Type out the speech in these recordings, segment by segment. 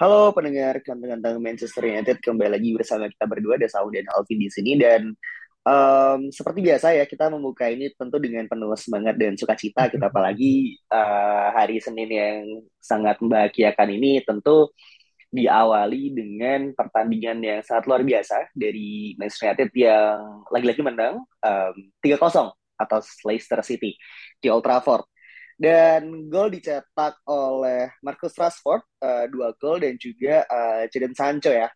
Halo pendengar kantang-kantang Manchester United kembali lagi bersama kita berdua ada Saud dan Alvin di sini dan em, seperti biasa ya kita membuka ini tentu dengan penuh semangat dan sukacita kita apalagi eh, hari Senin yang sangat membahagiakan ini tentu diawali dengan pertandingan yang sangat luar biasa dari Manchester United yang lagi-lagi menang em, 3-0 atas Leicester City di Old Trafford. Dan gol dicetak oleh Marcus Rashford, eh, dua gol dan juga eh, Jadon Sancho ya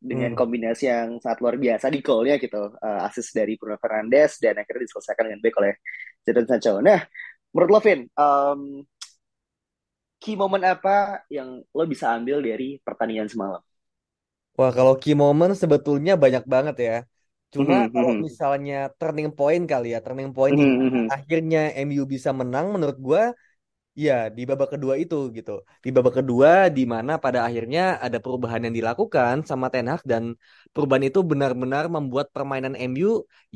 dengan hmm. kombinasi yang sangat luar biasa di golnya gitu, Eh, assist dari Bruno Fernandes dan akhirnya diselesaikan dengan baik oleh Jadon Sancho. Nah, menurut lo Vin, em, key moment apa yang lo bisa ambil dari pertandingan semalam? Wah, kalau key moment sebetulnya banyak banget ya. Cuma Mhm, kalau mhm, misalnya turning point kali ya, turning point mhm, mhm. akhirnya MU bisa menang menurut gua ya di babak kedua itu gitu. Di babak kedua di mana pada akhirnya ada perubahan yang dilakukan sama Ten Hag dan perubahan itu benar-benar membuat permainan MU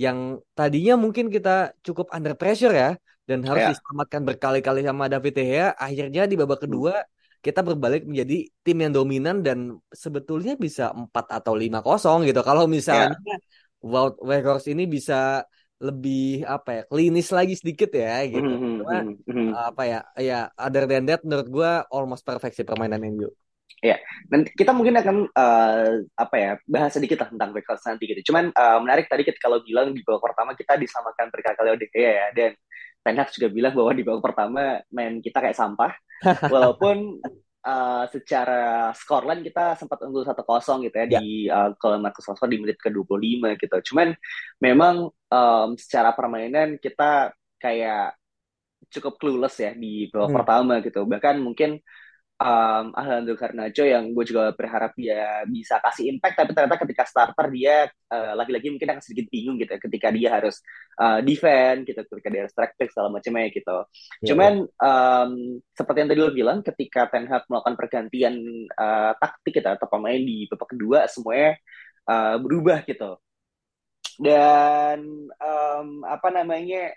yang tadinya mungkin kita cukup under pressure ya dan harus Ya, diselamatkan berkali-kali sama David De Gea, akhirnya di babak Hmm. kedua kita berbalik menjadi tim yang dominan dan sebetulnya bisa 4 atau 5-0 gitu. Kalau ya, misalnya Wout Weghorst ini bisa lebih apa ya klinis lagi sedikit ya gitu. Mhm, mhm, Cuma mhm, mhm. apa ya ya other than that menurut gua almost perfect sih permainan MU. Ya, nanti kita mungkin akan eh, apa ya bahas sedikit lah tentang Backhouse nanti gitu. Cuman eh, menarik tadi kita kalau bilang di babak pertama kita disamakan berkali-kali oleh ya dan Ten Hag juga bilang bahwa di babak pertama main kita kayak sampah. Walaupun eh, secara scoreline kita sempat unggul 1-0 gitu ya Ya, di uh, gol Marcus Rashford di menit ke-25 gitu. Cuman memang em, secara permainan kita kayak cukup clueless ya di babak hmm, pertama gitu. Bahkan mungkin um, Alejandro Garnacho yang gue juga berharap dia bisa kasih impact tapi ternyata ketika starter dia uh, lagi-lagi mungkin akan sedikit bingung gitu ya, ketika dia harus uh, defend gitu ketika dia harus track back segala macamnya gitu ya. cuman um, seperti yang tadi lo bilang ketika Ten Hag melakukan pergantian uh, taktik gitu atau pemain di babak kedua semuanya uh, berubah gitu dan um, apa namanya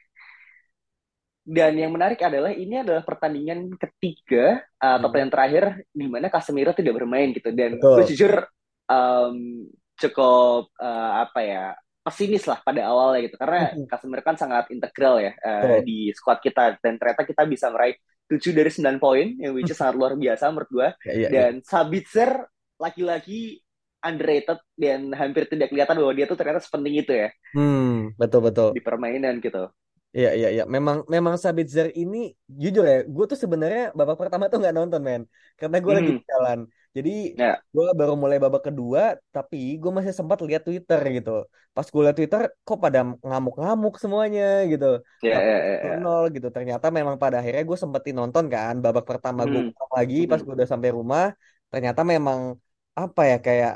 dan yang menarik adalah ini adalah pertandingan ketiga uh, atau Hmm, pertandingan terakhir di mana Casemiro tidak bermain gitu. Dan gue jujur um, cukup uh, apa ya pesimis lah pada awalnya gitu karena Hmm, Casemiro kan sangat integral ya uh, di squad kita dan ternyata kita bisa meraih 7 dari 9 poin yang which is sangat luar biasa menurut gue. Ya, ya, ya. Dan Sabitzer lagi-lagi underrated dan hampir tidak kelihatan bahwa dia tuh ternyata sepenting itu ya Hmm, betul betul. di permainan gitu. Iya iya iya. Memang memang Sabitzer ini jujur ya, gue tuh sebenarnya babak pertama tuh nggak nonton men, karena gue lagi Mhm. di jalan. Jadi Ya, gue baru mulai babak kedua, tapi gue masih sempat lihat Twitter gitu. Pas gue lihat Twitter, kok pada ngamuk-ngamuk semuanya gitu. ya, Tapi ya, ya, ya. nol gitu. Ternyata memang pada akhirnya gue sempetin nonton kan. Babak pertama gue Mhm. ulang lagi, pas Mhm. gue udah sampai rumah, ternyata memang apa ya kayak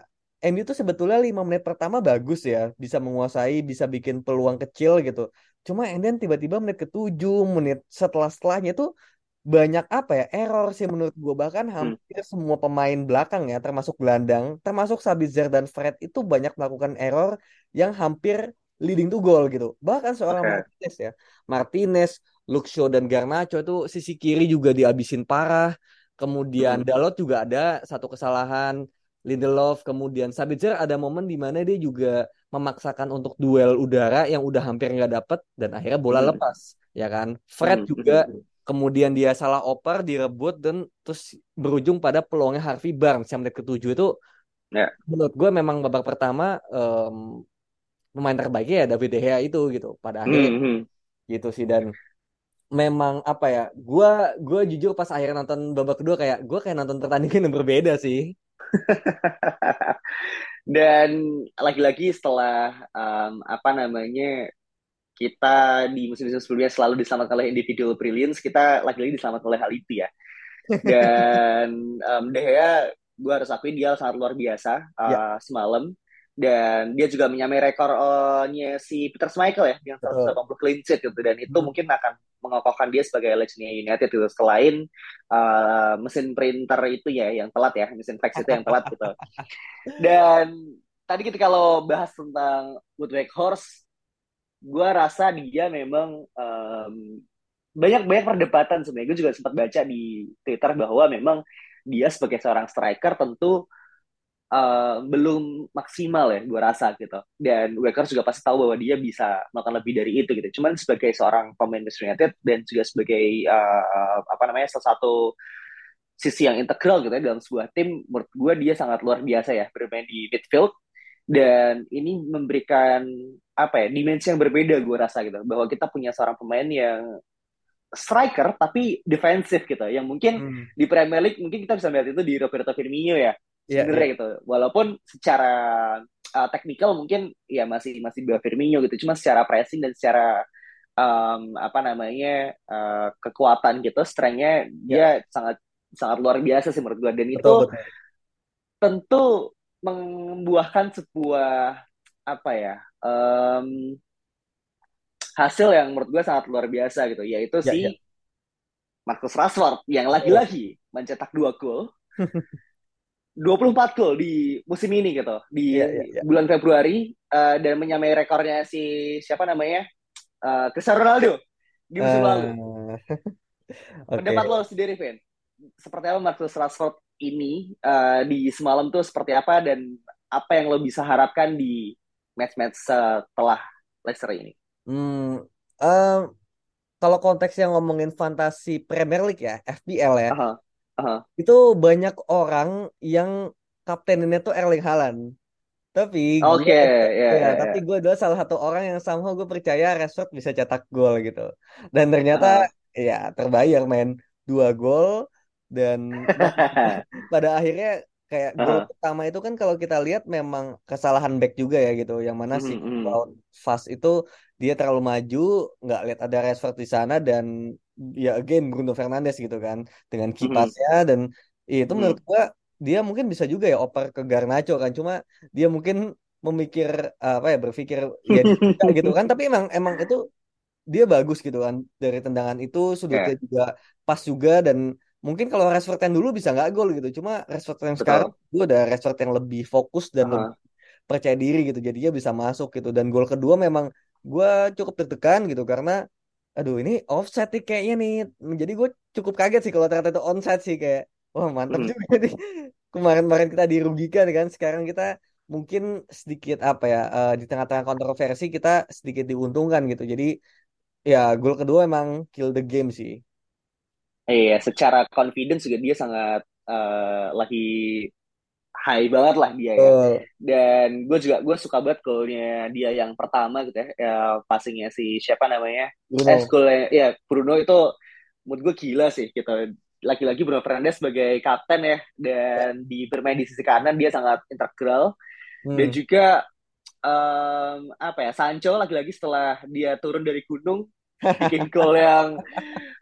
MU tuh sebetulnya lima menit pertama bagus ya, bisa menguasai, bisa bikin peluang kecil gitu. Cuma and then tiba-tiba menit ketujuh, menit setelah-setelahnya tuh banyak apa ya error sih menurut gue bahkan Hmm. hampir semua pemain belakang ya termasuk gelandang termasuk Sabitzer dan Fred itu banyak melakukan error yang hampir leading to goal gitu bahkan seorang Oke. Martinez ya Martinez, Shaw dan Garnacho itu sisi kiri juga dihabisin parah kemudian Mhm. Dalot juga ada satu kesalahan Lindelof kemudian Sabitzer ada momen di mana dia juga memaksakan untuk duel udara yang udah hampir nggak dapet dan akhirnya bola Mhm. lepas ya kan Fred Mhm. juga Mhm. kemudian dia salah oper direbut dan terus berujung pada peluangnya Harvey Barnes yang menit ketujuh itu Ya. menurut gue memang babak pertama em, pemain terbaiknya ya David De Gea itu gitu pada akhirnya Mhm. gitu sih dan memang apa ya gua gua jujur pas akhir nonton babak kedua kayak gua kayak nonton pertandingan yang berbeda sih Dan lagi-lagi setelah um, apa namanya kita di musim-musim sebelumnya selalu diselamatkan oleh individual brilliance, kita lagi-lagi diselamatkan oleh hal itu ya. Dan um, De Gea, gue harus akui dia sangat luar biasa uh, ya. semalam. Dan dia juga menyamai rekornya si Peter Schmeichel ya, yang 180 clean sheet gitu. Dan itu hmm. mungkin akan mengokohkan dia sebagai legendnya United gitu. Selain uh, mesin printer itu ya, yang telat ya, mesin fax itu yang telat gitu. Dan tadi kita kalau bahas tentang Woodward Horse, gue rasa dia memang um, banyak banyak perdebatan sebenarnya gue juga sempat baca di Twitter bahwa memang dia sebagai seorang striker tentu uh, belum maksimal ya gue rasa gitu. Dan Wakers juga pasti tahu bahwa dia bisa melakukan lebih dari itu gitu. Cuman sebagai seorang pemain Manchester United dan juga sebagai uh, apa namanya salah satu sisi yang integral gitu ya dalam sebuah tim menurut gue dia sangat luar biasa ya bermain di midfield. Dan ini memberikan apa ya dimensi yang berbeda gue rasa gitu. Bahwa kita punya seorang pemain yang striker tapi defensif gitu. Yang mungkin hmm. di Premier League mungkin kita bisa melihat itu di Roberto Firmino ya yeah, sebenarnya yeah. gitu walaupun secara uh, teknikal mungkin ya masih masih di Firmino gitu cuma secara pressing dan secara um, apa namanya uh, kekuatan gitu strengthnya yeah. dia sangat sangat luar biasa sih menurut gue dan betul, itu betul. tentu membuahkan sebuah apa ya um, hasil yang menurut gue sangat luar biasa gitu yaitu ya, si ya. Marcus Rashford yang lagi-lagi mencetak dua gol 24 gol di musim ini gitu di ya, ya, ya. bulan Februari uh, dan menyamai rekornya si siapa namanya uh, Cristiano Ronaldo di musim uh, lalu. okay. Pendapat lo sendiri, Vin? Seperti apa Marcus Rashford ini uh, di semalam tuh seperti apa dan apa yang lo bisa harapkan di match-match setelah Leicester ini? Hmm, um, kalau konteks yang ngomongin fantasi Premier League ya, FPL ya, uh-huh. Uh-huh. itu banyak orang yang kaptennya tuh Erling Haaland. Tapi gue, okay, yeah, ya, yeah, tapi gue adalah salah satu orang yang sama gue percaya Rashford bisa cetak gol gitu. Dan ternyata uh-huh. ya terbayar main dua gol dan pada akhirnya kayak gol uh-huh. pertama itu kan kalau kita lihat memang kesalahan back juga ya gitu yang mana mm-hmm. si lawan fast itu dia terlalu maju nggak lihat ada Rashford di sana dan ya again Bruno Fernandes gitu kan dengan kipasnya mm-hmm. dan ya, itu menurut gua dia mungkin bisa juga ya oper ke Garnacho kan cuma dia mungkin memikir apa ya berpikir ya gitu kan tapi emang emang itu dia bagus gitu kan dari tendangan itu sudutnya yeah. juga pas juga dan mungkin kalau Rashford yang dulu bisa nggak gol gitu cuma Rashford yang Betul. sekarang gue udah Rashford yang lebih fokus dan uh -huh. lebih percaya diri gitu jadinya bisa masuk gitu dan gol kedua memang gue cukup tertekan gitu karena aduh ini offset nih kayaknya nih. Jadi gue cukup kaget sih kalau ternyata itu onside sih kayak wah mantap hmm. juga nih. Kemarin-kemarin kita dirugikan kan sekarang kita mungkin sedikit apa ya uh, di tengah-tengah kontroversi kita sedikit diuntungkan gitu. Jadi ya gol kedua emang kill the game sih. Iya, secara confidence juga dia sangat uh, lagi high banget lah dia ya. Uh. Dan gue juga gue suka banget golnya dia yang pertama gitu ya, ya passingnya si siapa namanya? Bruno. Eh, ya Bruno itu menurut gue gila sih gitu. Lagi-lagi Bruno Fernandes sebagai kapten ya dan di bermain di sisi kanan dia sangat integral hmm. dan juga um, apa ya Sancho lagi-lagi setelah dia turun dari gunung bikin gol yang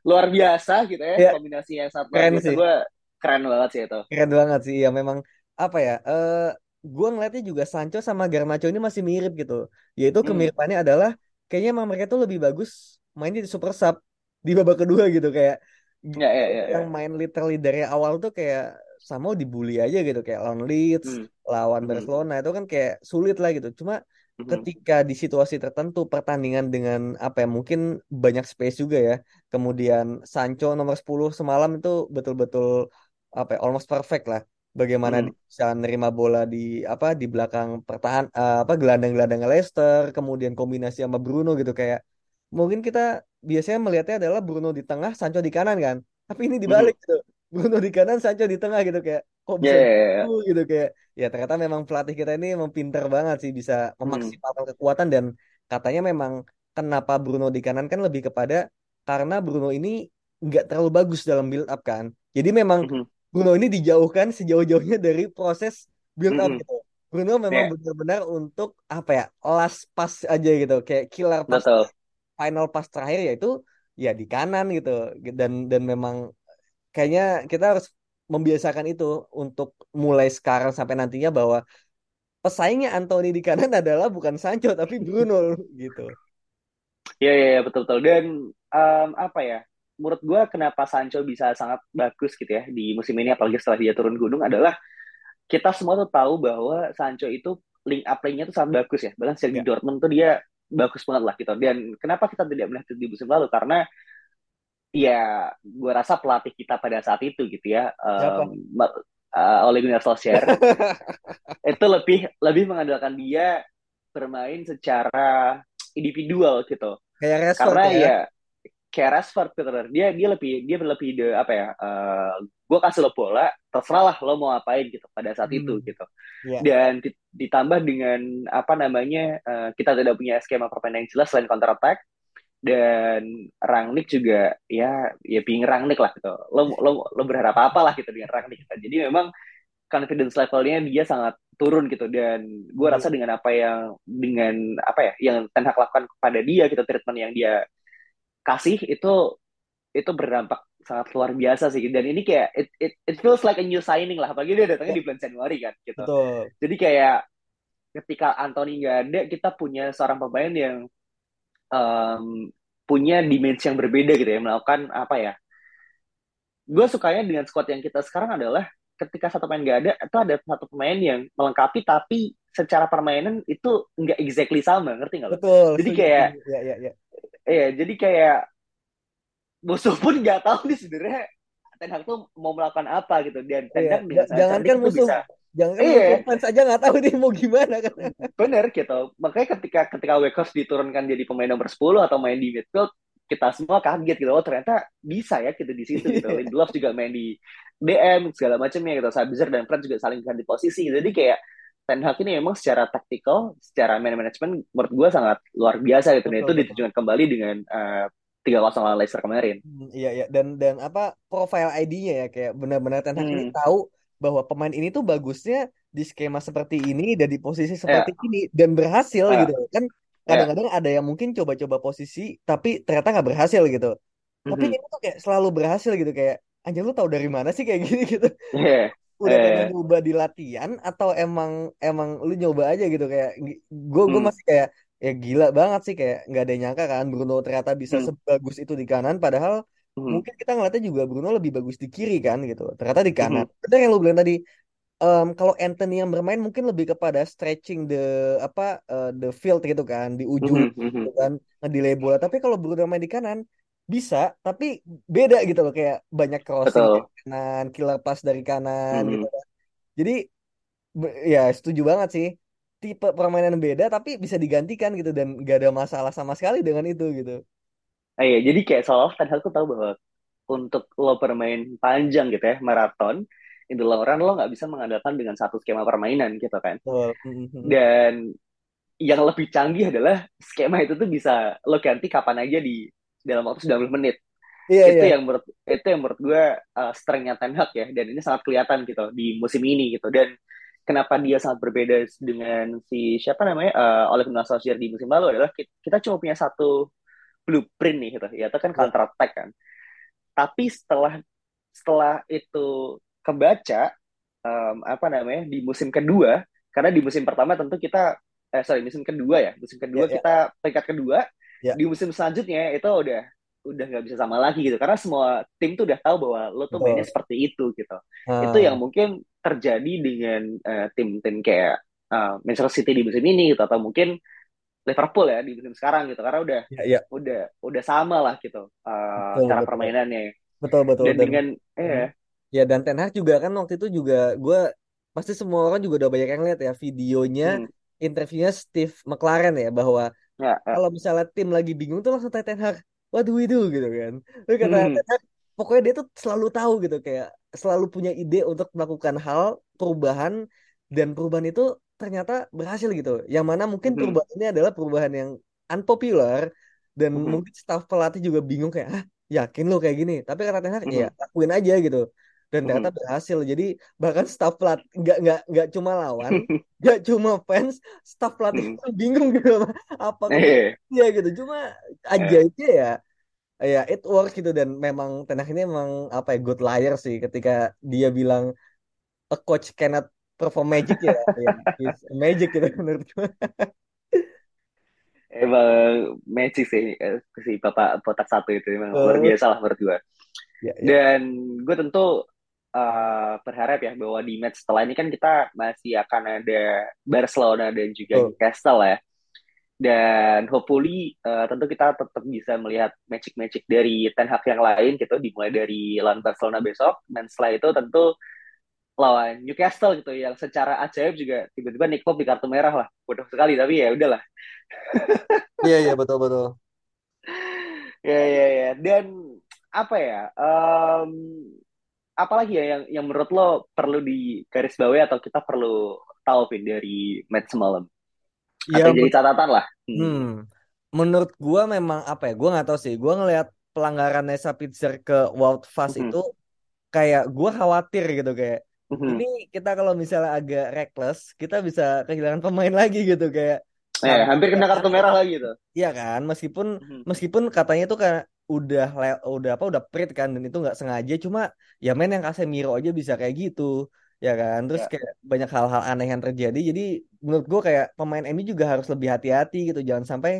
luar biasa gitu ya, ya. kombinasi yang sangat luar biasa gue keren banget sih itu keren banget sih ya memang apa ya uh, gue ngeliatnya juga Sancho sama Garnacho ini masih mirip gitu yaitu hmm. kemiripannya hmm. adalah kayaknya emang mereka tuh lebih bagus main di super sub di babak kedua gitu kayak ya, ya, ya, yang main literally dari awal tuh kayak sama dibully aja gitu kayak lawan Leeds hmm. lawan hmm. Barcelona itu kan kayak sulit lah gitu cuma Mm-hmm. ketika di situasi tertentu pertandingan dengan apa ya mungkin banyak space juga ya kemudian Sancho nomor 10 semalam itu betul-betul apa ya almost perfect lah bagaimana hmm. bisa nerima bola di apa di belakang pertahan uh, apa gelandang-gelandang Leicester kemudian kombinasi sama Bruno gitu kayak mungkin kita biasanya melihatnya adalah Bruno di tengah Sancho di kanan kan tapi ini dibalik hmm. gitu Bruno di kanan Sancho di tengah gitu kayak kok bisa yeah, yeah, yeah. gitu kayak ya ternyata memang pelatih kita ini memang pinter banget sih bisa hmm. memaksimalkan hmm. kekuatan dan katanya memang kenapa Bruno di kanan kan lebih kepada karena Bruno ini nggak terlalu bagus dalam build up kan jadi memang hmm. Bruno ini dijauhkan sejauh-jauhnya dari proses build up hmm. gitu Bruno memang yeah. benar-benar untuk apa ya last pass aja gitu kayak killer pass Betul. final pass terakhir ya itu ya di kanan gitu dan dan memang kayaknya kita harus membiasakan itu untuk mulai sekarang sampai nantinya bahwa pesaingnya Anthony di kanan adalah bukan Sancho tapi Bruno gitu. Iya iya ya, betul betul dan um, apa ya menurut gue kenapa Sancho bisa sangat bagus gitu ya di musim ini apalagi setelah dia turun gunung adalah kita semua tuh tahu bahwa Sancho itu link up nya tuh sangat bagus ya. Bahkan sejak di ya. Dortmund tuh dia bagus banget lah gitu. Dan kenapa kita tidak melihat di musim lalu? Karena ya gue rasa pelatih kita pada saat itu gitu ya um, uh, Ole Gunnar Solskjaer. Itu lebih lebih mengandalkan dia bermain secara individual gitu. Kayak karena ya, ya kayak Rashford gitu dia dia lebih dia lebih de apa ya uh, eh, gue kasih lo bola terserah lah lo mau apain gitu pada saat hmm. itu gitu yeah. dan ditambah dengan apa namanya uh, kita tidak punya skema permainan yang jelas selain counter attack dan Rangnick juga ya ya ping Rangnick lah gitu lo lo lo berharap apa lah gitu dengan Rangnick gitu. jadi memang confidence levelnya dia sangat turun gitu dan gue hmm. rasa dengan apa yang dengan apa ya yang Ten Hag lakukan kepada dia gitu treatment yang dia kasih itu itu berdampak sangat luar biasa sih dan ini kayak it, it, it feels like a new signing lah apalagi dia datangnya di bulan Januari kan gitu Betul. jadi kayak ketika Anthony nggak ada kita punya seorang pemain yang um, punya dimensi yang berbeda gitu ya melakukan apa ya gue sukanya dengan squad yang kita sekarang adalah ketika satu pemain nggak ada itu ada satu pemain yang melengkapi tapi secara permainan itu nggak exactly sama ngerti nggak? Betul. Jadi kayak ya, ya, ya. Iya, jadi kayak musuh pun nggak tahu nih sebenarnya Ten Hag tuh mau melakukan apa gitu. Dan Ten Hag iya. jangan kan musuh bisa, jangan kan iya. fans aja nggak tahu nih mau gimana kan. Bener gitu. Makanya ketika ketika Wakers diturunkan jadi pemain nomor 10 atau main di midfield kita semua kaget gitu. Oh ternyata bisa ya kita di situ gitu. Lindelof juga main di DM segala macamnya gitu. Sabitzer dan Fred juga saling ganti posisi jadi kayak Ten Hag ini memang secara taktikal, secara man management menurut gue sangat luar biasa gitu. Betul, dan itu ditunjukkan kembali dengan uh, tiga kosong lawan Leicester kemarin. Hmm, iya iya dan dan apa profile ID-nya ya kayak benar-benar Ten Hag hmm. ini tahu bahwa pemain ini tuh bagusnya di skema seperti ini dan di posisi seperti yeah. ini dan berhasil yeah. gitu kan iya. kadang-kadang yeah. ada yang mungkin coba-coba posisi tapi ternyata nggak berhasil gitu mm-hmm. tapi ini tuh kayak selalu berhasil gitu kayak anjir lu tahu dari mana sih kayak gini gitu yeah udah eh. pernah nyoba di latihan atau emang emang lu nyoba aja gitu kayak gue gue hmm. masih kayak ya gila banget sih kayak nggak ada yang nyangka kan Bruno ternyata bisa hmm. sebagus itu di kanan padahal hmm. mungkin kita ngeliatnya juga Bruno lebih bagus di kiri kan gitu ternyata di kanan hmm. benar yang lu bilang tadi um, kalau Anthony yang bermain mungkin lebih kepada stretching the apa uh, the field gitu kan di ujung hmm. gitu kan ngedelay bola tapi kalau Bruno main di kanan bisa tapi beda gitu loh kayak banyak crossing Betul. dari kanan killer pass dari kanan hmm. gitu kan jadi ya setuju banget sih tipe permainan beda tapi bisa digantikan gitu dan gak ada masalah sama sekali dengan itu gitu ah, iya jadi kayak soal Hag tuh tahu bahwa untuk lo bermain panjang gitu ya maraton itu lo orang lo nggak bisa mengandalkan dengan satu skema permainan gitu kan oh. dan yang lebih canggih adalah skema itu tuh bisa lo ganti kapan aja di dalam waktu 90 menit. Iya, itu iya. yang menurut itu yang menurut gue uh, strengthnya Ten Hag ya dan ini sangat kelihatan gitu di musim ini gitu dan kenapa dia sangat berbeda dengan si siapa namanya uh, oleh Gunnar Solskjaer di musim lalu adalah kita, kita cuma punya satu blueprint nih gitu ya itu kan iya. counter attack kan tapi setelah setelah itu kebaca um, apa namanya di musim kedua karena di musim pertama tentu kita eh sorry musim kedua ya musim kedua yeah, iya. kita yeah. peringkat kedua yeah. di musim selanjutnya itu udah udah nggak bisa sama lagi gitu karena semua tim tuh udah tahu bahwa lo tuh mainnya seperti itu gitu hmm. itu yang mungkin terjadi dengan uh, tim-tim kayak uh, Manchester City di musim ini gitu atau mungkin Liverpool ya di musim sekarang gitu karena udah yeah, yeah. udah udah sama lah gitu uh, betul, cara betul. permainannya betul betul dan, dan dengan eh ya dan Ten Hag juga kan waktu itu juga gue pasti semua orang juga udah banyak yang lihat ya videonya hmm. interviewnya Steve McLaren ya bahwa Ya, ya. Kalau misalnya tim lagi bingung tuh langsung tanya Ten Hag, what do we do gitu kan. Terus kata hmm. Ten Hag, pokoknya dia tuh selalu tahu gitu kayak selalu punya ide untuk melakukan hal perubahan dan perubahan itu ternyata berhasil gitu. Yang mana mungkin hmm. perubahan ini adalah perubahan yang unpopular dan hmm. mungkin staff pelatih juga bingung kayak ah yakin lo kayak gini. Tapi kata Ten Hag ya, hmm. ya lakuin aja gitu. Dan ternyata berhasil. Jadi bahkan staff pelat nggak nggak nggak cuma lawan, nggak cuma fans, staff pelatih pun bingung gitu apa ya gitu. Cuma aja itu ya ya it works gitu dan memang Ten Hag ini memang apa ya good liar sih ketika dia bilang a coach cannot perform magic ya, ya magic gitu menurut gue. Emang magic sih eh, si bapak botak satu itu emang uh, luar biasa lah menurut gue. Ya, ya. Dan gue tentu uh, berharap ya bahwa di match setelah ini kan kita masih akan ada Barcelona dan juga oh. Newcastle ya. Dan hopefully uh, tentu kita tetap bisa melihat magic-magic dari Ten Hag yang lain gitu dimulai dari lawan Barcelona besok. Dan setelah itu tentu lawan Newcastle gitu yang secara ajaib juga tiba-tiba Nick Pope di kartu merah lah. Bodoh sekali tapi ya udahlah. Iya iya betul betul. Ya ya ya dan apa ya um, apalagi ya yang yang menurut lo perlu di garis bawah atau kita perlu tahu Vin dari match semalam ya, jadi catatan lah hmm. hmm. menurut gua memang apa ya gua nggak tahu sih gua ngelihat pelanggaran Nesa Pitzer ke Wout Fast hmm. itu kayak gua khawatir gitu kayak hmm Ini kita kalau misalnya agak reckless, kita bisa kehilangan pemain lagi gitu kayak. Eh, hampir kena kartu merah lagi tuh. Iya kan, meskipun mm-hmm. meskipun katanya itu kan udah udah apa udah prit kan dan itu nggak sengaja, cuma ya main yang Casemiro aja bisa kayak gitu, ya kan. Terus yeah. kayak banyak hal-hal aneh yang terjadi. Jadi menurut gua kayak pemain MU juga harus lebih hati-hati gitu, jangan sampai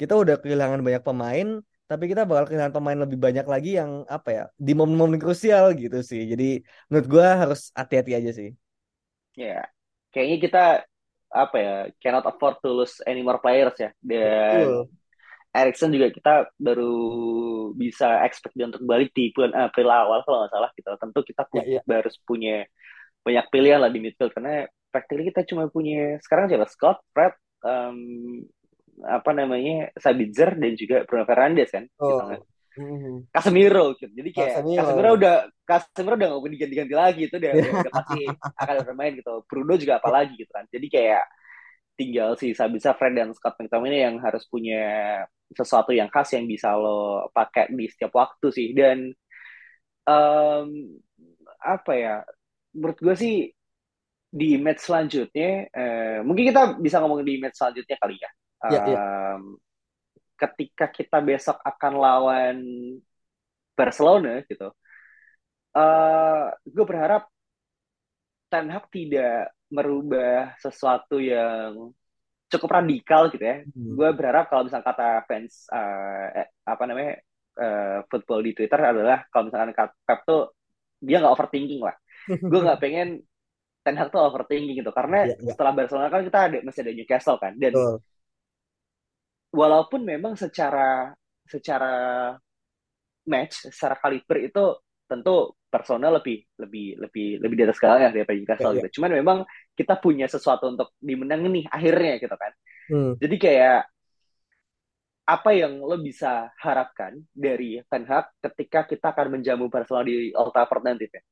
kita udah kehilangan banyak pemain tapi kita bakal kehilangan pemain lebih banyak lagi yang apa ya di momen-momen krusial gitu sih jadi menurut gue harus hati-hati aja sih ya yeah. kayaknya kita apa ya cannot afford to lose any more players ya dan Betul. Erikson juga kita baru bisa expect dia untuk balik di bulan April awal kalau nggak salah gitu tentu kita yeah, yeah. harus punya banyak pilihan lah di midfield karena practically kita cuma punya sekarang siapa Scott, Fred, um, apa namanya Sabitzer dan juga Bruno Fernandes kan oh. gitu kan. Mm-hmm. Casemiro gitu. Jadi kayak Casemiro, Casemiro udah Casemiro udah gak diganti-ganti lagi itu udah, udah pasti akan bermain gitu. Bruno juga apalagi gitu kan. Jadi kayak tinggal si Sabitzer, Fred dan Scott McTominay yang harus punya sesuatu yang khas yang bisa lo pakai di setiap waktu sih dan um, apa ya menurut gue sih di match selanjutnya eh, mungkin kita bisa ngomong di match selanjutnya kali ya ya, ya. ketika kita besok akan lawan Barcelona gitu, uh, gue berharap Ten Hag tidak merubah sesuatu yang cukup radikal gitu ya. Hmm. Gue berharap kalau misalnya kata fans uh, eh, apa namanya uh, football di Twitter adalah kalau misalkan Pep tuh dia nggak overthinking lah. gue nggak pengen Ten Hag tuh overthinking gitu karena ya, ya. setelah Barcelona kan kita ada masih ada Newcastle kan dan oh walaupun memang secara secara match secara kaliber itu tentu personal lebih lebih lebih lebih di atas segalanya daripada Newcastle yeah, gitu. Yeah. Cuman memang kita punya sesuatu untuk dimenang nih akhirnya gitu kan. Hmm. Jadi kayak apa yang lo bisa harapkan dari Ten Hag ketika kita akan menjamu Barcelona di Old Trafford nanti ya?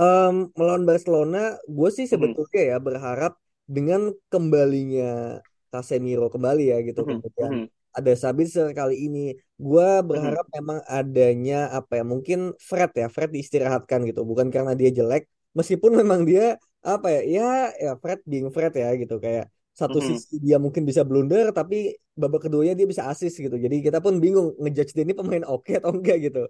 Um, melawan Barcelona, gue sih hmm. sebetulnya hmm. ya berharap dengan kembalinya Casemiro kembali ya gitu mm-hmm. kemudian mm-hmm. Ada Sabitzer kali ini gue berharap mm-hmm. memang adanya apa ya mungkin Fred ya Fred diistirahatkan gitu bukan karena dia jelek meskipun memang dia apa ya ya ya Fred being Fred ya gitu kayak satu mm-hmm. sisi dia mungkin bisa blunder tapi babak keduanya dia bisa asis gitu jadi kita pun bingung ngejudge dia ini pemain oke okay atau enggak gitu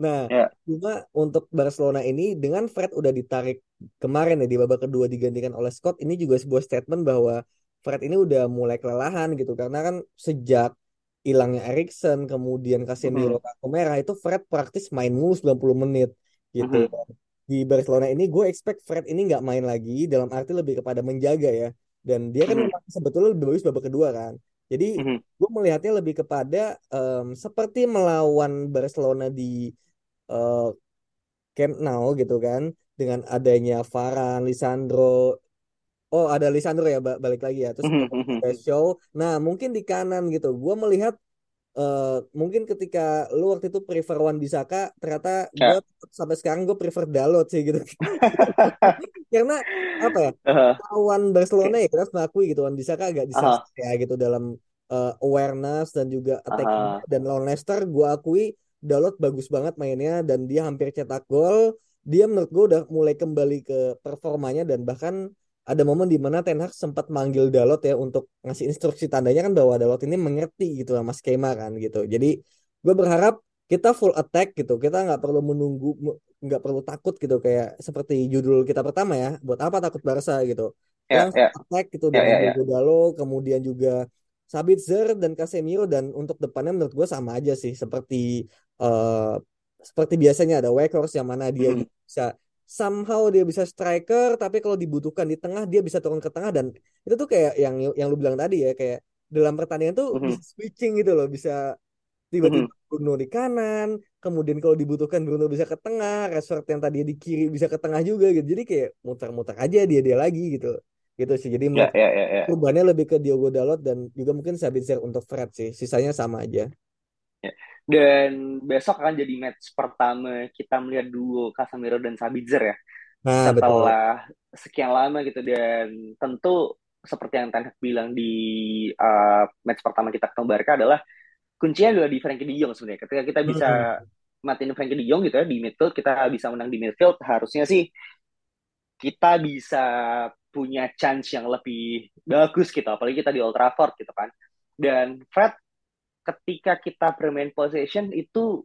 nah yeah. cuma untuk Barcelona ini dengan Fred udah ditarik kemarin ya di babak kedua digantikan oleh Scott ini juga sebuah statement bahwa Fred ini udah mulai kelelahan gitu karena kan sejak hilangnya Erikson kemudian Casemiro mm -hmm. merah itu Fred praktis main mulu 90 menit gitu. Mm -hmm. Di Barcelona ini gue expect Fred ini nggak main lagi dalam arti lebih kepada menjaga ya. Dan dia kan mm -hmm. sebetulnya lebih bagus babak kedua kan. Jadi mm -hmm. gue melihatnya lebih kepada um, seperti melawan Barcelona di uh, Camp Nou gitu kan dengan adanya Varane, Lisandro, oh ada Lisandro ya balik lagi ya terus mm -hmm. show nah mungkin di kanan gitu gue melihat uh, mungkin ketika lu waktu itu prefer Wan Bisaka ternyata yeah. gue sampai sekarang gue prefer Dalot sih gitu karena apa ya uh -huh. Barcelona ya kita harus mengakui gitu Wan Bisaka agak disasar uh -huh. ya gitu dalam uh, awareness dan juga attacking uh -huh. dan lawan Leicester gue akui Dalot bagus banget mainnya dan dia hampir cetak gol dia menurut gue udah mulai kembali ke performanya dan bahkan ada momen di mana Ten Hag sempat manggil Dalot ya untuk ngasih instruksi tandanya kan bahwa Dalot ini mengerti gitu sama skema kan gitu. Jadi gue berharap kita full attack gitu. Kita nggak perlu menunggu, nggak perlu takut gitu kayak seperti judul kita pertama ya. Buat apa takut Barca gitu? Ya, Langsung ya, attack gitu ya, dengan ya, ya. Diogo Dalot, kemudian juga Sabitzer dan Casemiro dan untuk depannya menurut gue sama aja sih seperti eh seperti biasanya ada Weghorst yang mana dia Mhm. bisa somehow dia bisa striker tapi kalau dibutuhkan di tengah dia bisa turun ke tengah. Dan itu tuh kayak yang yang lu bilang tadi ya kayak dalam pertandingan tuh Mhm. bisa switching gitu loh. Bisa tiba-tiba Bruno di kanan kemudian kalau dibutuhkan Bruno bisa ke tengah Rashford yang tadi di kiri bisa ke tengah juga gitu. Jadi kayak muter-muter aja dia dia lagi gitu gitu sih. Jadi menurut ya, ya, ya. perubahannya lebih ke Diogo Dalot dan juga mungkin Sabitzer untuk Fred sih. Sisanya sama aja. Ya. Dan besok akan jadi match pertama kita melihat duo Casemiro dan Sabitzer ya. nah betul Setelah sekian lama gitu dan tentu seperti yang Ten Hag bilang di uh, match pertama kita ketemu Barca adalah kuncinya adalah di Frankie de Jong sebenarnya. Ketika kita bisa Hmm. matiin Frankie de Jong gitu ya di midfield, kita bisa menang di midfield, harusnya sih kita bisa punya chance yang lebih bagus gitu. Apalagi kita di Old Trafford gitu kan. Dan Fred ketika kita bermain possession itu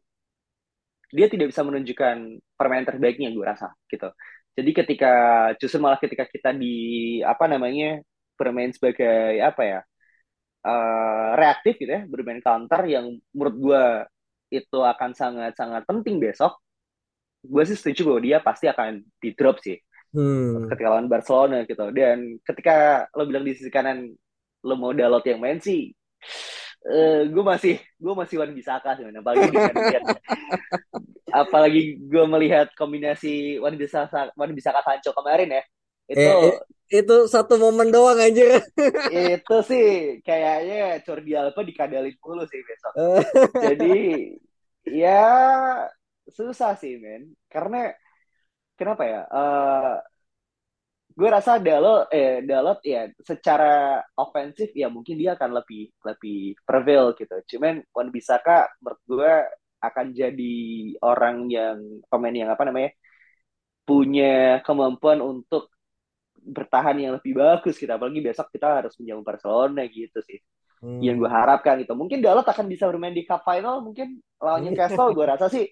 dia tidak bisa menunjukkan permainan terbaiknya gue rasa gitu. Jadi ketika justru malah ketika kita di apa namanya bermain sebagai apa ya eh, reaktif gitu ya bermain counter yang menurut gue itu akan sangat-sangat penting besok. Gue sih setuju bahwa dia pasti akan di drop sih hmm. ketika lawan Barcelona gitu. Dan ketika lo bilang di sisi kanan lo mau Dalot yang main sih eh gue masih gue masih Wan Bisaka sih man. apalagi apalagi gue melihat kombinasi Wan Bisaka Wan Bisaka Sancho kemarin ya. Itu Eh, eh, itu satu momen doang anjir. itu sih kayaknya Jordi Alba dikadalin dulu sih besok. Jadi ya susah sih men. Karena kenapa ya? Eh gue rasa Dalot eh Dalot ya secara ofensif ya mungkin dia akan lebih lebih prevail gitu. Cuman Wan Bisaka menurut gue akan jadi orang yang pemain yang apa namanya punya kemampuan untuk bertahan yang lebih bagus gitu. Apalagi besok kita harus menjamu Barcelona gitu sih. Yang gue hmm. harapkan gitu. Mungkin Dalot akan bisa bermain di Cup Final mungkin lawan Newcastle. Gue rasa sih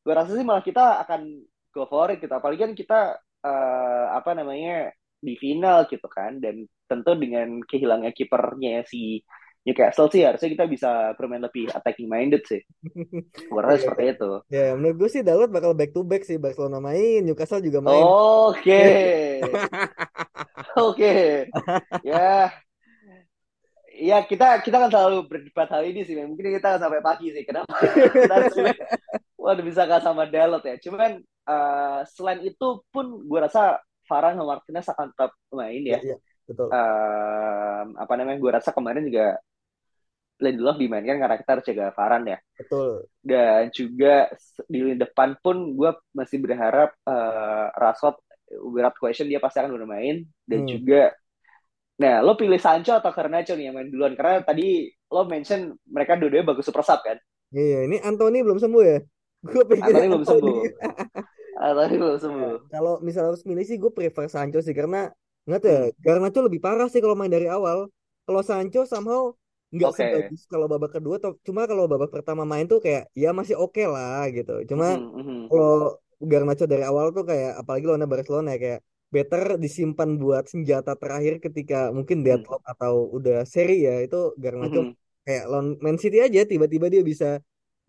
gue rasa sih malah kita akan go for it gitu. Apalagi kan kita eh, apa namanya di final gitu kan dan tentu dengan kehilangnya kipernya si Newcastle sih harusnya kita bisa bermain lebih attacking minded sih. Gue rasa Iya, seperti itu. Ya, menurut gue sih Dalot bakal back to back sih. Barcelona main, Newcastle juga main. Oke, oke, ya, ya kita kita kan selalu berdebat hal ini sih. Mungkin kita sampai pagi sih. Kenapa kita harus pilih Waduh bisa gak sama Dalot ya. Cuman eh, selain itu pun gue rasa Varane sama Martinez akan tetap main Iya, ya. iya, betul. Em, apa namanya? Gue rasa kemarin juga Lindelof dimainkan karena kita harus jaga Varane ya. Betul. Dan juga di lini depan pun gue masih berharap eh Rashford without question dia pasti akan bermain dan Hmm. juga nah lo pilih Sancho atau Garnacho nih yang main duluan karena tadi lo mention mereka dua-duanya bagus super sub kan Iya, ini Anthony belum sembuh ya. Gue pikirnya Anthony belum Anthony. sembuh Anthony belum sembuh Kalau misalnya harus milih sih gue prefer Sancho sih karena nggak tahu ya, Hmm, Garnacho lebih parah sih kalau main dari awal. Kalau Sancho somehow nggak oke sebagus kalau babak kedua. Atau, cuma kalau babak pertama main tuh kayak ya masih oke lah gitu. Cuma Mhm, mhm. kalau Garnacho dari awal tuh kayak apalagi lawan Barcelona ya, kayak better disimpan buat senjata terakhir ketika mungkin Mhm, deadlock atau udah seri ya itu Garnacho mhm. kayak lawan Man City aja tiba-tiba dia bisa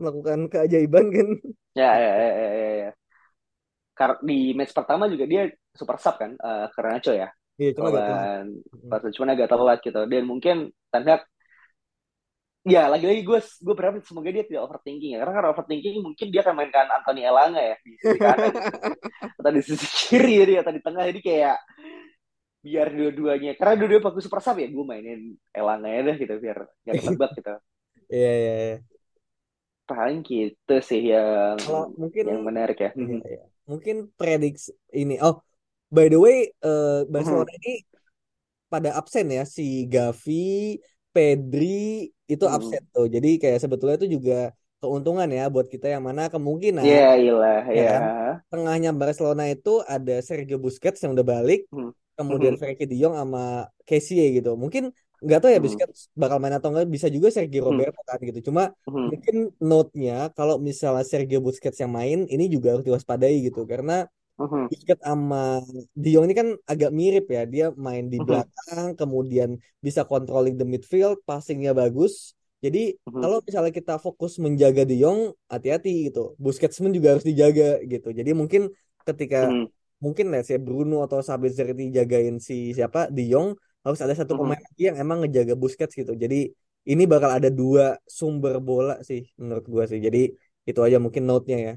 melakukan keajaiban kan. ya ya ya ya ya, ya. Di match pertama juga dia super sub kan eh Garnacho ya Iya cuma telat. Barca cuma agak telat gitu dan mungkin Ten Hag ya lagi-lagi gue gue berharap semoga dia tidak overthinking ya karena kalau overthinking mungkin dia akan mainkan Anthony Elanga ya di sisi kanan gitu atau di sisi kiri jadi atau di tengah jadi kayak biar dua-duanya karena dua-duanya bagus super sub ya gue mainin Elanga ya deh gitu biar nggak ketebak gitu Iya iya iya. paling gitu sih yang Kalau mungkin yang menarik ya iya, Mhm. iya. Mungkin prediksi ini. Oh, by the way, eh, Mhm. Barcelona ini pada absen ya si Gavi, Pedri itu Mhm. absen tuh. Jadi kayak sebetulnya itu juga keuntungan ya buat kita yang mana kemungkinan Iya, iyalah, ya ya. kan tengahnya Barcelona itu ada Sergio Busquets yang udah balik Hmm. kemudian Mhm. Frenkie de Jong sama Kessie gitu mungkin nggak tahu ya Mhm. Busquets bakal main atau enggak bisa juga Sergio Mhm. Roberto kan gitu cuma Mhm. mungkin note-nya kalau misalnya Sergio Busquets yang main ini juga harus diwaspadai gitu karena Mhm. Busquets sama De Jong ini kan agak mirip ya dia main di Mhm. belakang kemudian bisa controlling the midfield passingnya bagus jadi Mhm. kalau misalnya kita fokus menjaga De Jong hati-hati gitu Busquets pun juga harus dijaga gitu jadi mungkin ketika Mhm. mungkin let's say Bruno atau Sabitzer ini jagain si siapa De Jong harus ada satu pemain lagi yang emang ngejaga Busquets gitu. Jadi ini bakal ada dua sumber bola sih menurut gua sih. Jadi itu aja mungkin note-nya ya.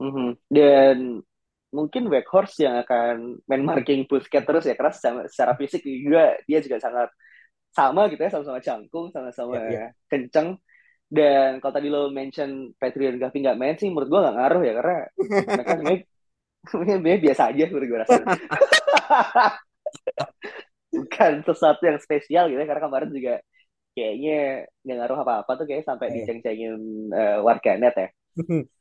Mhm. Dan mungkin Weghorst yang akan main marking Busquets terus ya karena secara, secara fisik juga dia juga sangat sama gitu ya sama-sama cangkung sama-sama Iya, iya. kenceng. Dan kalau tadi lo mention Petri dan Gavi nggak main sih menurut gua nggak ngaruh ya karena mereka sebenarnya biasa aja menurut gue rasa bukan sesuatu yang spesial gitu ya karena kemarin juga kayaknya nggak ngaruh apa-apa tuh kayak sampai Iya. diceng-cengin eh, warganet ya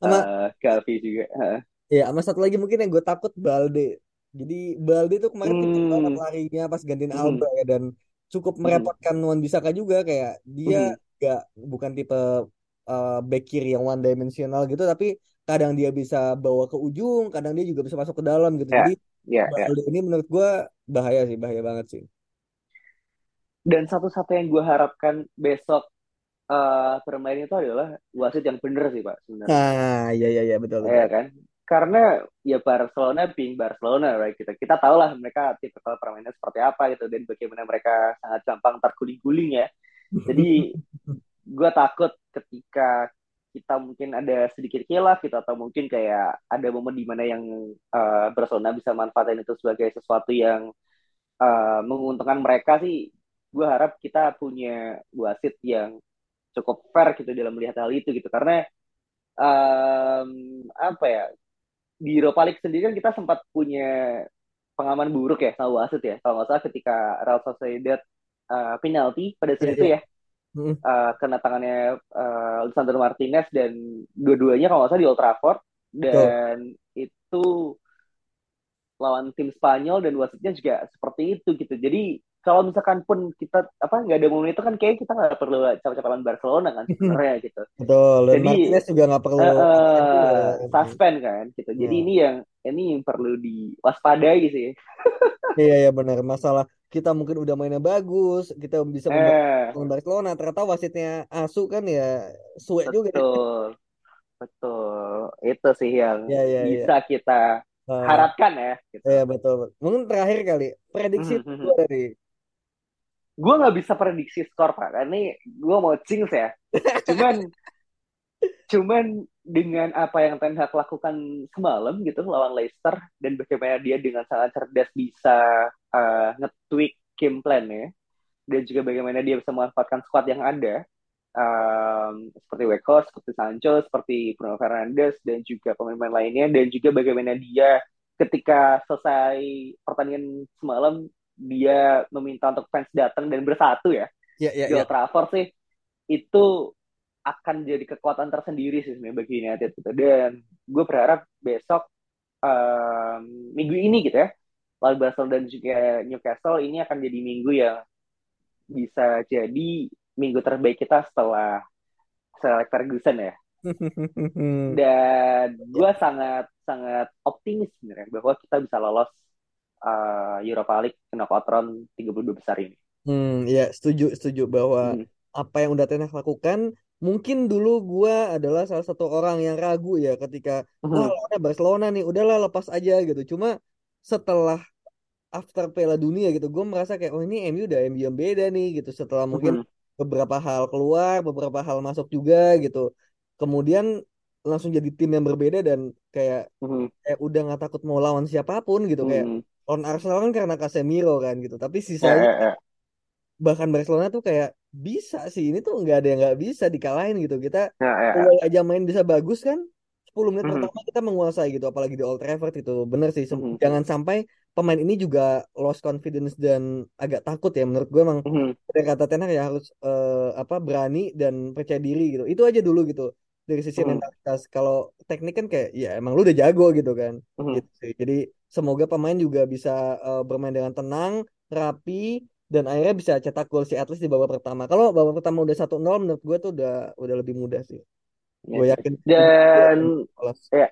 sama Eh, Gavi juga Heeh. ya sama satu lagi mungkin yang gue takut Balde jadi Balde tuh kemarin kenceng Hmm. banget larinya pas gantiin Mhm. Alba ya dan cukup Mhm. merepotkan Wan Bisaka juga kayak dia gak bukan tipe uh, back kiri yang one dimensional gitu tapi kadang dia bisa bawa ke ujung kadang dia juga bisa masuk ke dalam gitu Ya, jadi ya, ya. Balde ini menurut gue bahaya sih bahaya banget sih Dan satu-satu yang gue harapkan besok eh bermain itu adalah wasit yang bener sih Pak sebenarnya. nah iya iya iya betul Ya betul kan? Karena ya Barcelona being Barcelona, right? Kita kita tahu lah mereka tipe permainnya seperti apa gitu dan bagaimana mereka sangat gampang terguling-guling ya. Jadi gue takut ketika kita mungkin ada sedikit kilaf gitu atau mungkin kayak ada momen di mana yang eh, Barcelona bisa manfaatin itu sebagai sesuatu yang eh, menguntungkan mereka sih. Gue harap kita punya wasit yang cukup fair gitu dalam melihat hal itu gitu karena em, apa ya di Europa League sendiri kan kita sempat punya pengalaman buruk ya sama wasit ya kalau nggak salah ketika Real Sociedad eh, penalti pada saat Iya, itu iya. ya Mm. eh, kena tangannya eh, Lisandro Martinez dan dua-duanya kalau nggak salah di Old Trafford. Dan itu lawan tim Spanyol dan wasitnya juga seperti itu gitu. Jadi kalau misalkan pun kita apa nggak ada momen itu kan kayak kita nggak perlu capek-capekan Barcelona kan sebenarnya gitu. Betul Jadi, Martinez juga nggak perlu juga. suspend kan gitu. Jadi Ya. ini yang ini yang perlu diwaspadai sih. Iya iya benar. Masalah kita mungkin udah mainnya bagus kita bisa eh. Barcelona ternyata wasitnya asu kan ya suwe juga. Ya. betul. Betul. Itu sih yang Iya, iya, iya. bisa kita Ah, harapkan ya gitu. iya betul mungkin terakhir kali prediksi lu dari gue nggak bisa prediksi skor pak. Ini gue mau jinx ya. Cuman cuman dengan apa yang Ten Hag lakukan semalam gitu lawan Leicester dan bagaimana dia dengan sangat cerdas bisa uh, nge-tweak game plan-nya dan juga bagaimana dia bisa memanfaatkan squad yang ada um, seperti Weghorst, seperti Sancho, seperti Bruno Fernandes dan juga pemain-pemain lainnya dan juga bagaimana dia ketika selesai pertandingan semalam dia meminta untuk fans datang dan bersatu ya ya ya di ya. Old Trafford sih. Itu akan jadi kekuatan tersendiri sih sebenarnya bagi United gitu dan gue berharap besok um, minggu ini gitu ya lawan Barcelona dan juga Newcastle ini akan jadi minggu yang bisa jadi minggu terbaik kita setelah setelah Ferguson ya dan gue sangat sangat optimis sebenarnya bahwa kita bisa lolos uh, Europa League ke knockout round 32 besar ini. Hmm, ya setuju setuju bahwa Hmm. apa yang udah Ten Hag lakukan mungkin dulu gua adalah salah satu orang yang ragu ya ketika wah Mhm. lawannya Barcelona nih udahlah lepas aja gitu cuma setelah after Piala Dunia gitu gue merasa kayak oh ini MU udah MU yang beda nih gitu setelah mungkin Mhm. beberapa hal keluar beberapa hal masuk juga gitu kemudian langsung jadi tim yang berbeda dan kayak Mhm. kayak udah nggak takut mau lawan siapa pun gitu kayak Mhm. lawan Arsenal kan karena Casemiro kan gitu tapi Ya, sisanya ya, ya. Bahkan Barcelona tuh kayak bisa sih ini tuh nggak ada yang nggak bisa dikalahin gitu kita Ya, ya, ya. awal aja main bisa bagus kan 10 menit Mhm. pertama kita menguasai gitu apalagi di Old Trafford itu bener sih Sem- Mhm. jangan sampai pemain ini juga lost confidence dan agak takut ya menurut gue emang Mhm. dari kata Ten Hag ya harus eh, apa berani dan percaya diri gitu itu aja dulu gitu dari sisi Hmm. mentalitas. Kalau teknik kan kayak ya emang lu udah jago gitu kan. Mhm. Gitu sih. Jadi semoga pemain juga bisa eh, bermain dengan tenang, rapi dan akhirnya bisa cetak gol sih at least di babak pertama. Kalau babak pertama udah 1-0 menurut gue tuh udah udah lebih mudah sih. Gue Ya. yakin Dan ya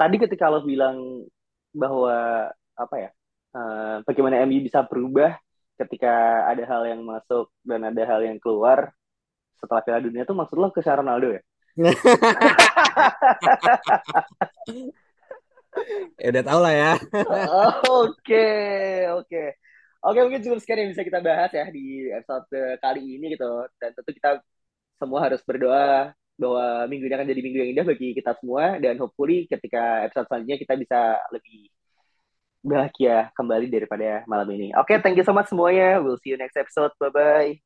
tadi ketika lo bilang bahwa apa ya eh, bagaimana MU bisa berubah ketika ada hal yang masuk dan ada hal yang keluar setelah Piala Dunia tuh maksud lo ke Ronaldo ya? Ya udah tau lah ya. Oke, oke. Oke, mungkin cukup sekian yang bisa kita bahas ya di episode kali ini gitu. Dan tentu kita semua harus berdoa bahwa minggu ini akan jadi minggu yang indah bagi kita semua. Dan hopefully ketika episode selanjutnya kita bisa lebih bahagia kembali daripada malam ini. Oke, thank you so much semuanya. We'll see you next episode. Bye-bye.